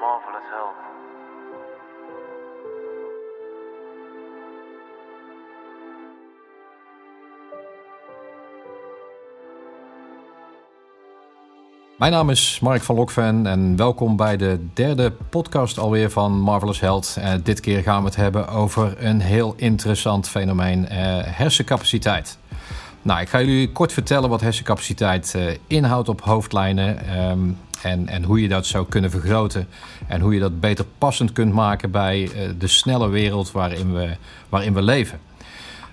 marvelous health. Mijn naam is Mark van Lokven en welkom bij de derde podcast alweer van Marvelous Health. Uh, dit keer gaan we het hebben over een heel interessant fenomeen, uh, hersencapaciteit. Nou, ik ga jullie kort vertellen wat hersencapaciteit uh, inhoudt op hoofdlijnen. Um, en, en hoe je dat zou kunnen vergroten. En hoe je dat beter passend kunt maken bij de snelle wereld waarin we, waarin we leven.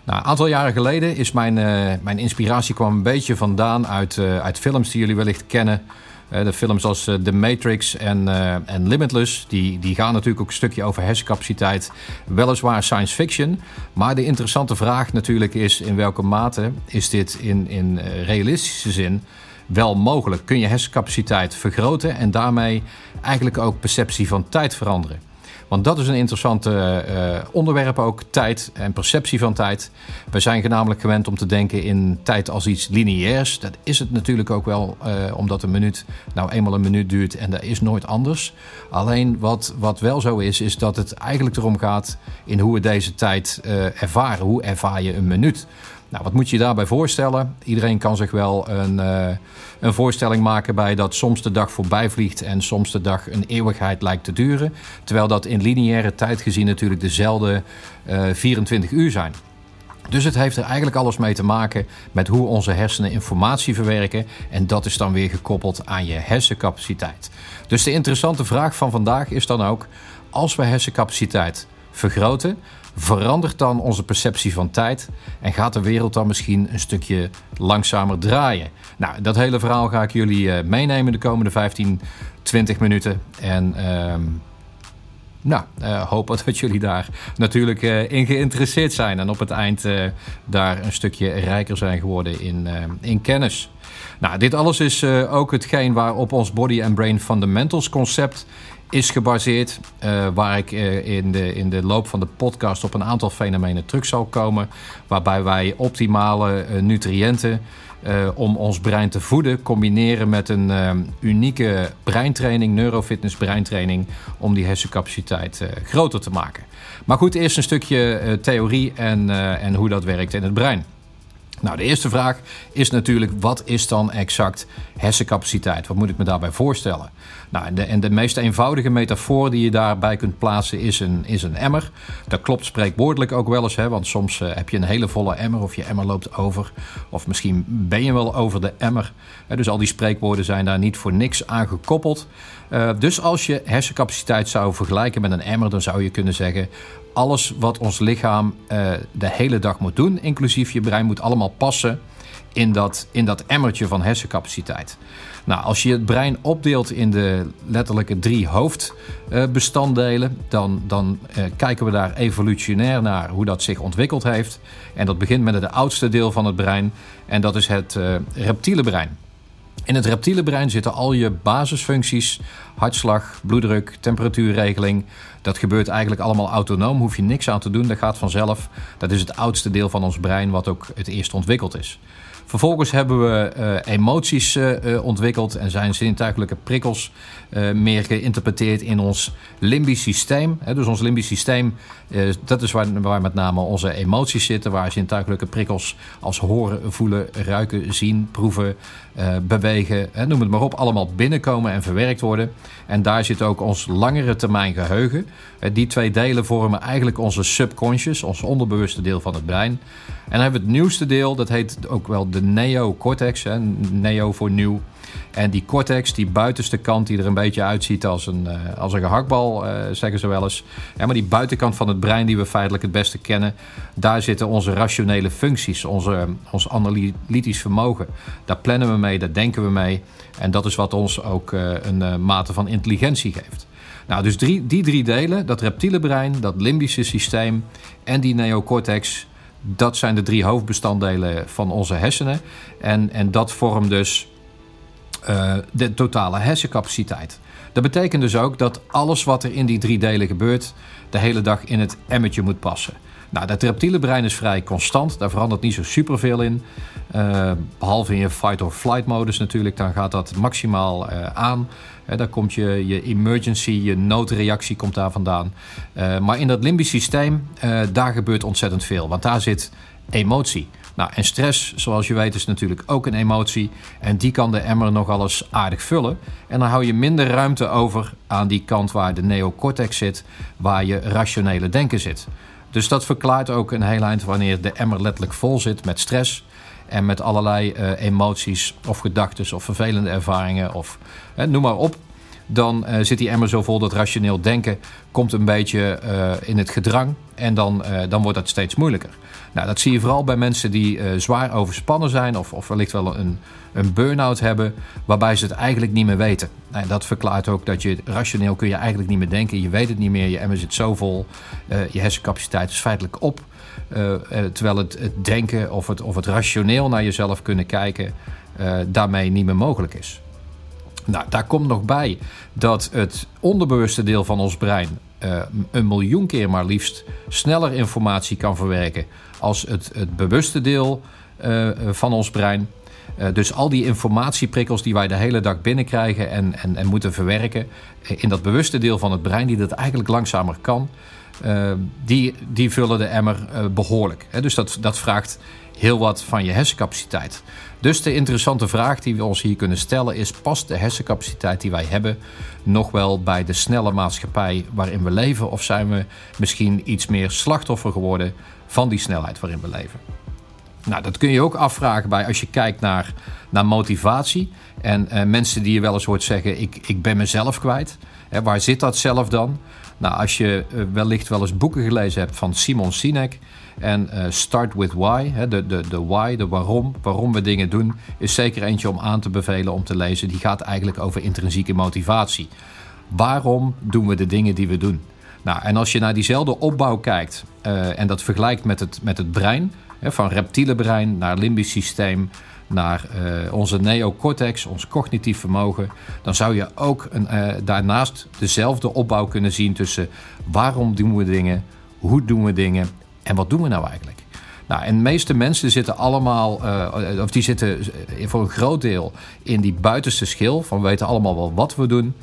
Nou, een aantal jaren geleden is mijn, uh, mijn inspiratie kwam een beetje vandaan uit, uh, uit films die jullie wellicht kennen. De films als The Matrix en, en Limitless, die, die gaan natuurlijk ook een stukje over hersencapaciteit. Weliswaar science fiction, maar de interessante vraag natuurlijk is in welke mate is dit in, in realistische zin wel mogelijk? Kun je hersencapaciteit vergroten en daarmee eigenlijk ook perceptie van tijd veranderen? Want dat is een interessant uh, onderwerp ook, tijd en perceptie van tijd. We zijn namelijk gewend om te denken in tijd als iets lineairs. Dat is het natuurlijk ook wel, uh, omdat een minuut nou eenmaal een minuut duurt en dat is nooit anders. Alleen wat, wat wel zo is, is dat het eigenlijk erom gaat in hoe we deze tijd ervaren. Hoe ervaar je een minuut? Nou, wat moet je daarbij voorstellen? Iedereen kan zich wel een, uh, een voorstelling maken bij dat soms de dag voorbij vliegt en soms de dag een eeuwigheid lijkt te duren. Terwijl dat in lineaire tijd gezien natuurlijk dezelfde uh, 24 uur zijn. Dus het heeft er eigenlijk alles mee te maken met hoe onze hersenen informatie verwerken. En dat is dan weer gekoppeld aan je hersencapaciteit. Dus de interessante vraag van vandaag is dan ook: als we hersencapaciteit vergroten, verandert dan onze perceptie van tijd en gaat de wereld dan misschien een stukje langzamer draaien? Nou, dat hele verhaal ga ik jullie uh, meenemen de komende 15, 20 minuten. En uh, nou, uh, hoop dat jullie daar natuurlijk uh, in geïnteresseerd zijn en op het eind daar een stukje rijker zijn geworden in, in kennis. Nou, dit alles is ook hetgeen waarop ons Body and Brain Fundamentals concept is gebaseerd. Uh, waar ik uh, in, de, in de loop van de podcast op een aantal fenomenen terug zal komen. Waarbij wij optimale uh, nutriënten om ons brein te voeden combineren met een unieke breintraining, neurofitness breintraining. Om die hersencapaciteit groter te maken. Maar goed, eerst een stukje theorie en, en hoe dat werkt in het brein. Nou, de eerste vraag is natuurlijk: wat is dan exact hersencapaciteit? Wat moet ik me daarbij voorstellen? Nou, en de, en de meest eenvoudige metafoor die je daarbij kunt plaatsen is een, is een emmer. Dat klopt spreekwoordelijk ook wel eens, hè, want soms uh, heb je een hele volle emmer of je emmer loopt over. Of misschien ben je wel over de emmer. Uh, dus al die spreekwoorden zijn daar niet voor niks aan gekoppeld. Uh, dus als je hersencapaciteit zou vergelijken met een emmer, dan zou je kunnen zeggen: alles wat ons lichaam de hele dag moet doen, inclusief je brein, moet allemaal passen in dat, in dat emmertje van hersencapaciteit. Nou, als je het brein opdeelt in de letterlijke drie hoofdbestanddelen, dan, dan uh, kijken we daar evolutionair naar hoe dat zich ontwikkeld heeft. En dat begint met het oudste deel van het brein, en dat is het uh, reptiele brein. In het reptiele brein zitten al je basisfuncties, hartslag, bloeddruk, temperatuurregeling. Dat gebeurt eigenlijk allemaal autonoom, hoef je niks aan te doen, dat gaat vanzelf. Dat is het oudste deel van ons brein wat ook het eerst ontwikkeld is. Vervolgens hebben we uh, emoties uh, ontwikkeld en zijn zintuigelijke prikkels uh, meer geïnterpreteerd in ons limbisch systeem. Dus ons limbisch systeem, dat is waar, waar, met name onze emoties zitten, waar zintuigelijke prikkels als horen, voelen, ruiken, zien, proeven, bewegen, noem het maar op, allemaal binnenkomen en verwerkt worden. En daar zit ook ons langere termijn geheugen. die twee delen vormen eigenlijk onze subconscious, ons onderbewuste deel van het brein. En dan hebben we het nieuwste deel, dat heet ook wel de neocortex, hè, neo voor nieuw. En die cortex, die buitenste kant die er een beetje uitziet als een, uh, als een gehaktbal, uh, zeggen ze wel eens. Ja, maar die buitenkant van het brein die we feitelijk het beste kennen, daar zitten onze rationele functies, onze, ons analytisch vermogen. Daar plannen we mee, daar denken we mee. En dat is wat ons ook een mate van intelligentie geeft. Nou, dus drie, die drie delen, dat reptiele brein, dat limbische systeem en die neocortex, dat zijn de drie hoofdbestanddelen van onze hersenen. En, en dat vormt dus uh, de totale hersencapaciteit. Dat betekent dus ook dat alles wat er in die drie delen gebeurt, de hele dag in het emmertje moet passen. Nou, dat reptiele brein is vrij constant, daar verandert niet zo superveel in. Uh, behalve in je fight-or-flight modus natuurlijk, dan gaat dat maximaal uh, aan. Uh, daar komt je, je emergency, je noodreactie komt daar vandaan. maar in dat limbisch systeem, daar gebeurt ontzettend veel. Want daar zit emotie. Nou, en stress, zoals je weet, is natuurlijk ook een emotie. En die kan de emmer nogal eens aardig vullen. En dan hou je minder ruimte over aan die kant waar de neocortex zit, waar je rationele denken zit. Dus dat verklaart ook een heel eind wanneer de emmer letterlijk vol zit met stress. En met allerlei uh, emoties of gedachten of vervelende ervaringen of noem maar op. Dan uh, zit die emmer zo vol dat rationeel denken komt een beetje uh, in het gedrang. En dan, dan wordt dat steeds moeilijker. Nou, dat zie je vooral bij mensen die zwaar overspannen zijn of, of wellicht wel een, een burn-out hebben, waarbij ze het eigenlijk niet meer weten. En dat verklaart ook dat je rationeel kun je eigenlijk niet meer denken. Je weet het niet meer, je emmer zit zo vol, je hersencapaciteit is feitelijk op. Terwijl het, het, denken of het, of het rationeel naar jezelf kunnen kijken daarmee niet meer mogelijk is. Nou, daar komt nog bij dat het onderbewuste deel van ons brein een miljoen keer maar liefst sneller informatie kan verwerken als het, het bewuste deel uh, van ons brein. Uh, dus al die informatieprikkels die wij de hele dag binnenkrijgen en, en, en moeten verwerken in dat bewuste deel van het brein, die dat eigenlijk langzamer kan, die, die vullen de emmer behoorlijk. dus dat, dat vraagt heel wat van je hersencapaciteit. Dus de interessante vraag die we ons hier kunnen stellen is: past de hersencapaciteit die wij hebben nog wel bij de snelle maatschappij waarin we leven? Of zijn we misschien iets meer slachtoffer geworden van die snelheid waarin we leven. Nou, dat kun je ook afvragen bij als je kijkt naar, naar motivatie. En uh, mensen die je wel eens hoort zeggen: ik, ik ben mezelf kwijt. Waar zit dat zelf dan? Nou, als je uh, wellicht wel eens boeken gelezen hebt van Simon Sinek. En uh, Start with Why, hè, de, de, de why, de waarom, waarom we dingen doen, is zeker eentje om aan te bevelen om te lezen. Die gaat eigenlijk over intrinsieke motivatie. Waarom doen we de dingen die we doen? Nou, en als je naar diezelfde opbouw kijkt en dat vergelijkt met het, met het brein, van reptiele brein naar limbisch systeem, naar uh, onze neocortex, ons cognitief vermogen, dan zou je ook een, uh, daarnaast dezelfde opbouw kunnen zien tussen waarom doen we dingen, hoe doen we dingen en wat doen we nou eigenlijk. Nou, en de meeste mensen zitten allemaal, uh, of die zitten voor een groot deel in die buitenste schil. Van we weten allemaal wel wat we doen.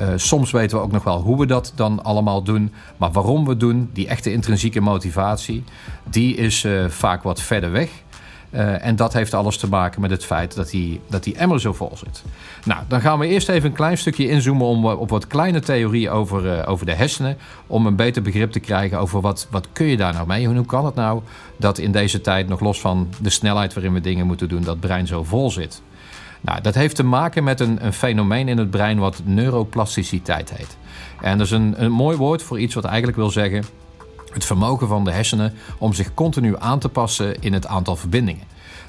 Uh, soms weten we ook nog wel hoe we dat dan allemaal doen. Maar waarom we doen, die echte intrinsieke motivatie, die is uh, vaak wat verder weg. Uh, en dat heeft alles te maken met het feit dat die, dat die emmer zo vol zit. Nou, dan gaan we eerst even een klein stukje inzoomen om, op wat kleine theorieën over, over de hersenen. Om een beter begrip te krijgen over wat, wat kun je daar nou mee? Hoe kan het nou dat in deze tijd, nog los van de snelheid waarin we dingen moeten doen, dat brein zo vol zit? Nou, dat heeft te maken met een, een fenomeen in het brein wat neuroplasticiteit heet. En dat is een, een mooi woord voor iets wat eigenlijk wil zeggen het vermogen van de hersenen om zich continu aan te passen in het aantal verbindingen.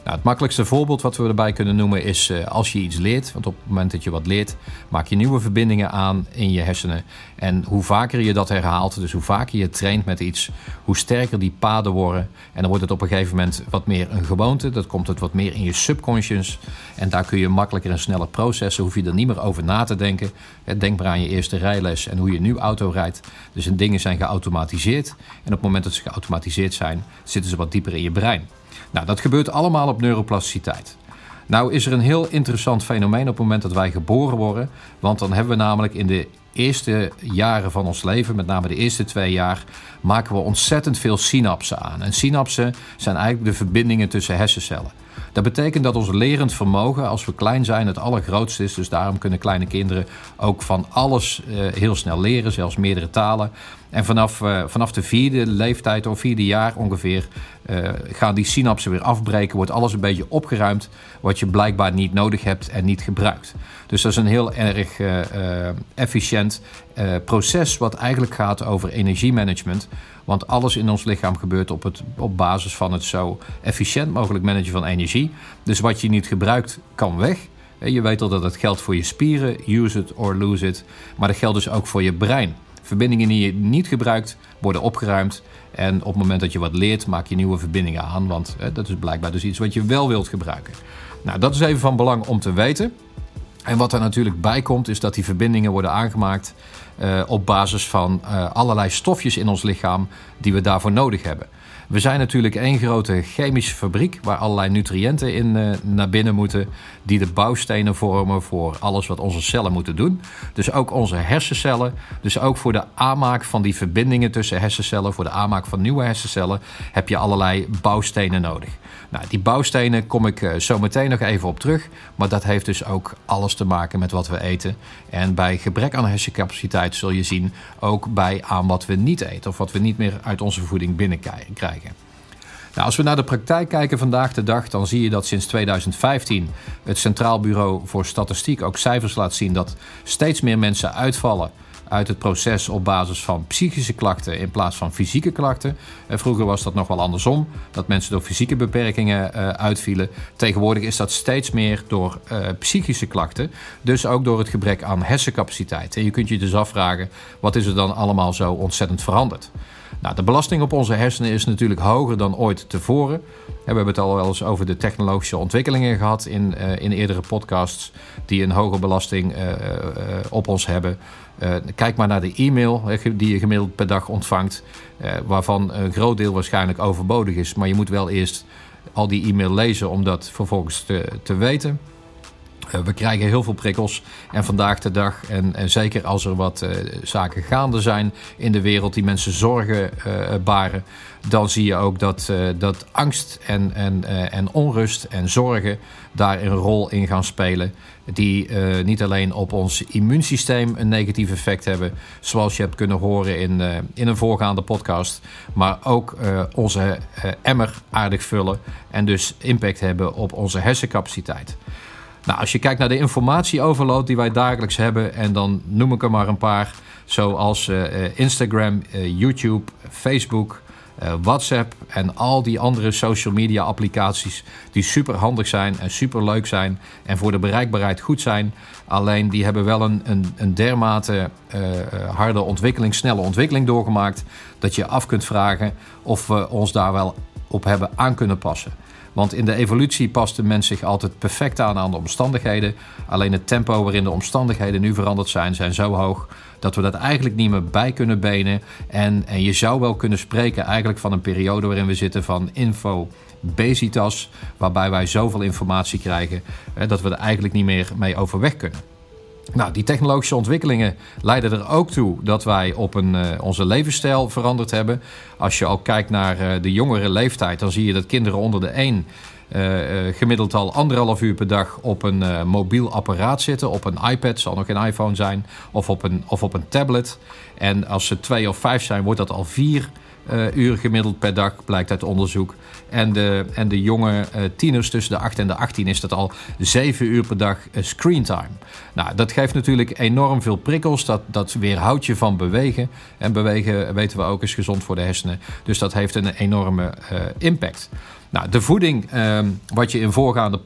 Nou, het makkelijkste voorbeeld wat we erbij kunnen noemen is uh, als je iets leert. Want op het moment dat je wat leert, maak je nieuwe verbindingen aan in je hersenen. En hoe vaker je dat herhaalt, dus hoe vaker je traint met iets, hoe sterker die paden worden. En dan wordt het op een gegeven moment wat meer een gewoonte. Dat komt het wat meer in je subconscious. En daar kun je makkelijker en sneller processen. Hoef je er niet meer over na te denken. Denk maar aan je eerste rijles en hoe je nu auto rijdt. Dus dingen zijn geautomatiseerd. En op het moment dat ze geautomatiseerd zijn, zitten ze wat dieper in je brein. Nou, dat gebeurt allemaal op neuroplasticiteit. Nou is er een heel interessant fenomeen op het moment dat wij geboren worden. Want dan hebben we namelijk in de eerste jaren van ons leven, met name de eerste twee jaar, maken we ontzettend veel synapsen aan. En synapsen zijn eigenlijk de verbindingen tussen hersencellen. Dat betekent dat ons lerend vermogen, als we klein zijn, het allergrootste is. Dus daarom kunnen kleine kinderen ook van alles uh, heel snel leren, zelfs meerdere talen. En vanaf, uh, vanaf de vierde leeftijd of vierde jaar ongeveer uh, gaan die synapsen weer afbreken. Wordt alles een beetje opgeruimd wat je blijkbaar niet nodig hebt en niet gebruikt. Dus dat is een heel erg efficiënt proces wat eigenlijk gaat over energiemanagement. Want alles in ons lichaam gebeurt op, het, op basis van het zo efficiënt mogelijk managen van energie. Dus wat je niet gebruikt, kan weg. Je weet al dat het geldt voor je spieren, use it or lose it. Maar dat geldt dus ook voor je brein. Verbindingen die je niet gebruikt, worden opgeruimd. En op het moment dat je wat leert, maak je nieuwe verbindingen aan. Want dat is blijkbaar dus iets wat je wel wilt gebruiken. Nou, dat is even van belang om te weten. En wat er natuurlijk bij komt, is dat die verbindingen worden aangemaakt uh, op basis van uh, allerlei stofjes in ons lichaam die we daarvoor nodig hebben. We zijn natuurlijk één grote chemische fabriek waar allerlei nutriënten in uh, naar binnen moeten, die de bouwstenen vormen voor alles wat onze cellen moeten doen. Dus ook onze hersencellen, dus ook voor de aanmaak van die verbindingen tussen hersencellen, voor de aanmaak van nieuwe hersencellen, heb je allerlei bouwstenen nodig. Nou, die bouwstenen kom ik uh, zo meteen nog even op terug, maar dat heeft dus ook alles te maken met wat we eten. En bij gebrek aan hersencapaciteit zul je zien ook bij aan wat we niet eten of wat we niet meer uit onze voeding binnenkrijgen. Nou, als we naar de praktijk kijken vandaag de dag, dan zie je dat sinds 2015 het Centraal Bureau voor Statistiek ook cijfers laat zien dat steeds meer mensen uitvallen uit het proces op basis van psychische klachten in plaats van fysieke klachten. Vroeger was dat nog wel andersom, dat mensen door fysieke beperkingen uh, uitvielen. Tegenwoordig is dat steeds meer door uh, psychische klachten, dus ook door het gebrek aan hersencapaciteit. En je kunt je dus afvragen, wat is er dan allemaal zo ontzettend veranderd? Nou, de belasting op onze hersenen is natuurlijk hoger dan ooit tevoren. We hebben het al wel eens over de technologische ontwikkelingen gehad in, in eerdere podcasts die een hoge belasting op ons hebben. Kijk maar naar de e-mail die je gemiddeld per dag ontvangt, waarvan een groot deel waarschijnlijk overbodig is. Maar je moet wel eerst al die e-mail lezen om dat vervolgens te, te weten. Uh, we krijgen heel veel prikkels en vandaag de dag, en, en zeker als er wat uh, zaken gaande zijn in de wereld die mensen zorgen uh, baren, dan zie je ook dat, dat angst en, en, en onrust en zorgen daar een rol in gaan spelen. Die niet alleen op ons immuunsysteem een negatief effect hebben, zoals je hebt kunnen horen in, in een voorgaande podcast, maar ook onze emmer aardig vullen en dus impact hebben op onze hersencapaciteit. Nou, als je kijkt naar de informatieoverload die wij dagelijks hebben, en dan noem ik er maar een paar, zoals uh, Instagram, uh, YouTube, Facebook, WhatsApp en al die andere social media applicaties die super handig zijn en super leuk zijn en voor de bereikbaarheid goed zijn. Alleen die hebben wel een, een, een dermate harde ontwikkeling, snelle ontwikkeling doorgemaakt, dat je af kunt vragen of we ons daar wel op hebben aan kunnen passen. Want in de evolutie past de mens zich altijd perfect aan aan de omstandigheden. Alleen het tempo waarin de omstandigheden nu veranderd zijn, zijn zo hoog dat we dat eigenlijk niet meer bij kunnen benen. En, en je zou wel kunnen spreken eigenlijk van een periode waarin we zitten van info besitas, waarbij wij zoveel informatie krijgen hè, dat we er eigenlijk niet meer mee overweg kunnen. Nou, die technologische ontwikkelingen leiden er ook toe dat wij op een, uh, onze levensstijl veranderd hebben. Als je al kijkt naar uh, de jongere leeftijd, dan zie je dat kinderen onder de 1 uh, gemiddeld al anderhalf uur per dag op een mobiel apparaat zitten. Op een iPad, zal nog geen iPhone zijn, of op een, of op een tablet. En als ze twee of vijf zijn, wordt dat al vier uh, uur gemiddeld per dag, blijkt uit onderzoek. En de, en de jonge tieners tussen de 8 en de 18 is dat al 7 uur per dag uh, screentime. Nou, dat geeft natuurlijk enorm veel prikkels. Dat, dat weerhoudt je van bewegen. En bewegen, weten we ook, is gezond voor de hersenen. Dus dat heeft een enorme impact. Nou, de voeding, eh, wat je in voorgaande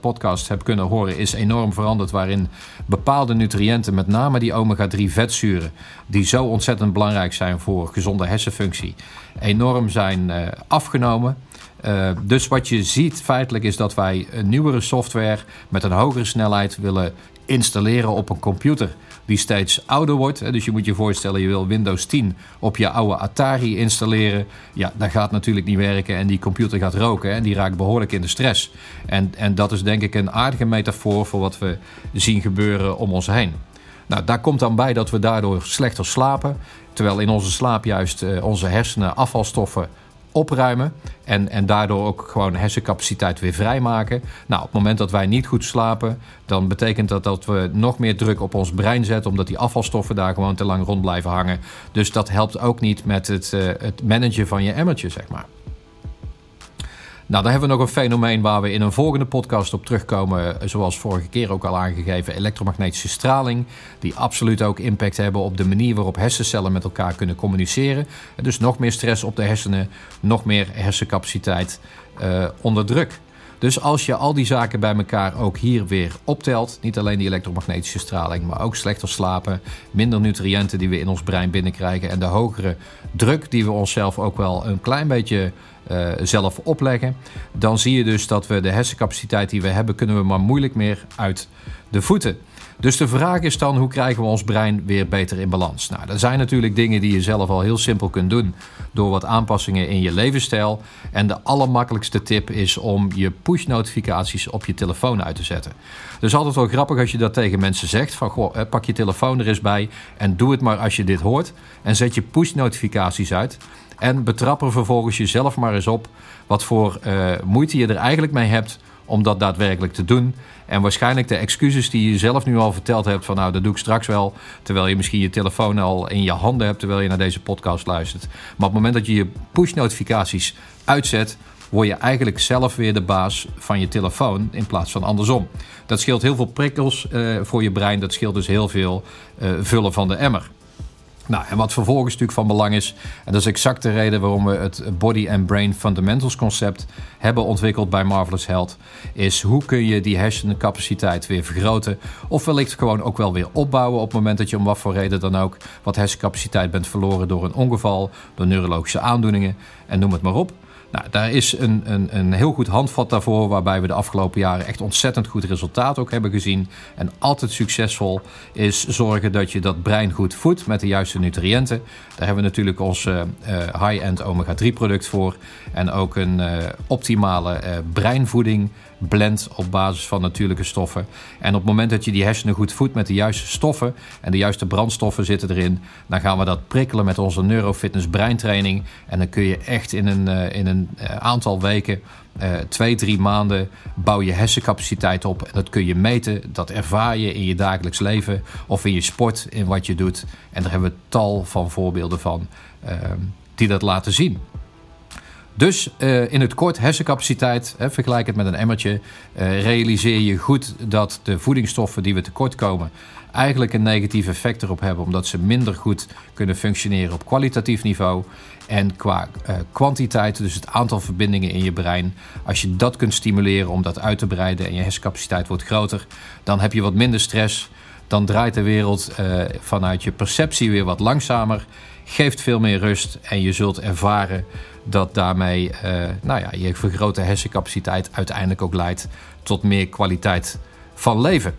podcast hebt kunnen horen, is enorm veranderd. Waarin bepaalde nutriënten, met name die omega-3 vetzuren, die zo ontzettend belangrijk zijn voor gezonde hersenfunctie, enorm zijn uh, afgenomen. Uh, dus wat je ziet feitelijk is dat wij een nieuwere software met een hogere snelheid willen installeren op een computer die steeds ouder wordt. Dus je moet je voorstellen, je wil Windows 10 op je oude Atari installeren. Ja, dat gaat natuurlijk niet werken en die computer gaat roken en die raakt behoorlijk in de stress. En, en dat is denk ik een aardige metafoor voor wat we zien gebeuren om ons heen. Nou, daar komt dan bij dat we daardoor slechter slapen. Terwijl in onze slaap juist uh, onze hersenen afvalstoffen opruimen. En, en daardoor ook gewoon hersencapaciteit weer vrijmaken. Nou, op het moment dat wij niet goed slapen, dan betekent dat dat we nog meer druk op ons brein zetten, omdat die afvalstoffen daar gewoon te lang rond blijven hangen. Dus dat helpt ook niet met het, uh, het managen van je emmertje, zeg maar. Nou, dan hebben we nog een fenomeen waar we in een volgende podcast op terugkomen. Zoals vorige keer ook al aangegeven, elektromagnetische straling. Die absoluut ook impact hebben op de manier waarop hersencellen met elkaar kunnen communiceren. Dus nog meer stress op de hersenen, nog meer hersencapaciteit uh, onder druk. Dus als je al die zaken bij elkaar ook hier weer optelt, niet alleen die elektromagnetische straling, maar ook slechter slapen, minder nutriënten die we in ons brein binnenkrijgen en de hogere druk die we onszelf ook wel een klein beetje uh, zelf opleggen, dan zie je dus dat we de hersencapaciteit die we hebben, kunnen we maar moeilijk meer uit de voeten. Dus de vraag is dan, hoe krijgen we ons brein weer beter in balans? Nou, er zijn natuurlijk dingen die je zelf al heel simpel kunt doen door wat aanpassingen in je levensstijl. En de allermakkelijkste tip is om je push-notificaties op je telefoon uit te zetten. Dus altijd wel grappig als je dat tegen mensen zegt: van goh, pak je telefoon er eens bij en doe het maar als je dit hoort. En zet je push-notificaties uit. En betrap er vervolgens jezelf maar eens op wat voor uh, moeite je er eigenlijk mee hebt om dat daadwerkelijk te doen. En waarschijnlijk de excuses die je zelf nu al verteld hebt van nou dat doe ik straks wel. Terwijl je misschien je telefoon al in je handen hebt terwijl je naar deze podcast luistert. Maar op het moment dat je je push notificaties uitzet, word je eigenlijk zelf weer de baas van je telefoon in plaats van andersom. Dat scheelt heel veel prikkels uh, voor je brein. Dat scheelt dus heel veel uh, vullen van de emmer. Nou, en wat vervolgens natuurlijk van belang is, en dat is exact de reden waarom we het Body and Brain Fundamentals concept hebben ontwikkeld bij Marvelous Health, is hoe kun je die hersencapaciteit weer vergroten, of wellicht gewoon ook wel weer opbouwen op het moment dat je om wat voor reden dan ook wat hersencapaciteit bent verloren door een ongeval, door neurologische aandoeningen en noem het maar op. Nou, daar is een, een, een heel goed handvat daarvoor, waarbij we de afgelopen jaren echt ontzettend goed resultaat ook hebben gezien. En altijd succesvol is zorgen dat je dat brein goed voedt met de juiste nutriënten. Daar hebben we natuurlijk ons uh, high-end omega-3 product voor. En ook een uh, optimale breinvoeding blend op basis van natuurlijke stoffen. En op het moment dat je die hersenen goed voedt met de juiste stoffen en de juiste brandstoffen zitten erin, dan gaan we dat prikkelen met onze neurofitness breintraining. En dan kun je echt in een, uh, in een uh, aantal weken, uh, twee, drie maanden, bouw je hersencapaciteit op. En dat kun je meten, dat ervaar je in je dagelijks leven of in je sport, in wat je doet. En daar hebben we tal van voorbeelden van die dat laten zien. Dus uh, in het kort hersencapaciteit, hè, vergelijk het met een emmertje, uh, realiseer je goed dat de voedingsstoffen die we tekort komen eigenlijk een negatief effect erop hebben, omdat ze minder goed kunnen functioneren op kwalitatief niveau. En qua uh, kwantiteit, dus het aantal verbindingen in je brein, als je dat kunt stimuleren om dat uit te breiden en je hersencapaciteit wordt groter, dan heb je wat minder stress. Dan draait de wereld vanuit je perceptie weer wat langzamer, geeft veel meer rust en je zult ervaren dat daarmee uh, nou ja, je vergrote hersencapaciteit uiteindelijk ook leidt tot meer kwaliteit van leven.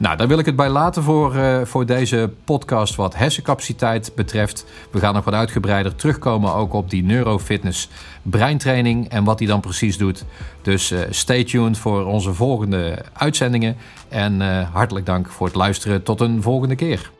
Nou, daar wil ik het bij laten voor, uh, voor deze podcast wat hersencapaciteit betreft. We gaan nog wat uitgebreider terugkomen ook op die neurofitness breintraining en wat die dan precies doet. Dus uh, stay tuned voor onze volgende uitzendingen. En hartelijk dank voor het luisteren. Tot een volgende keer.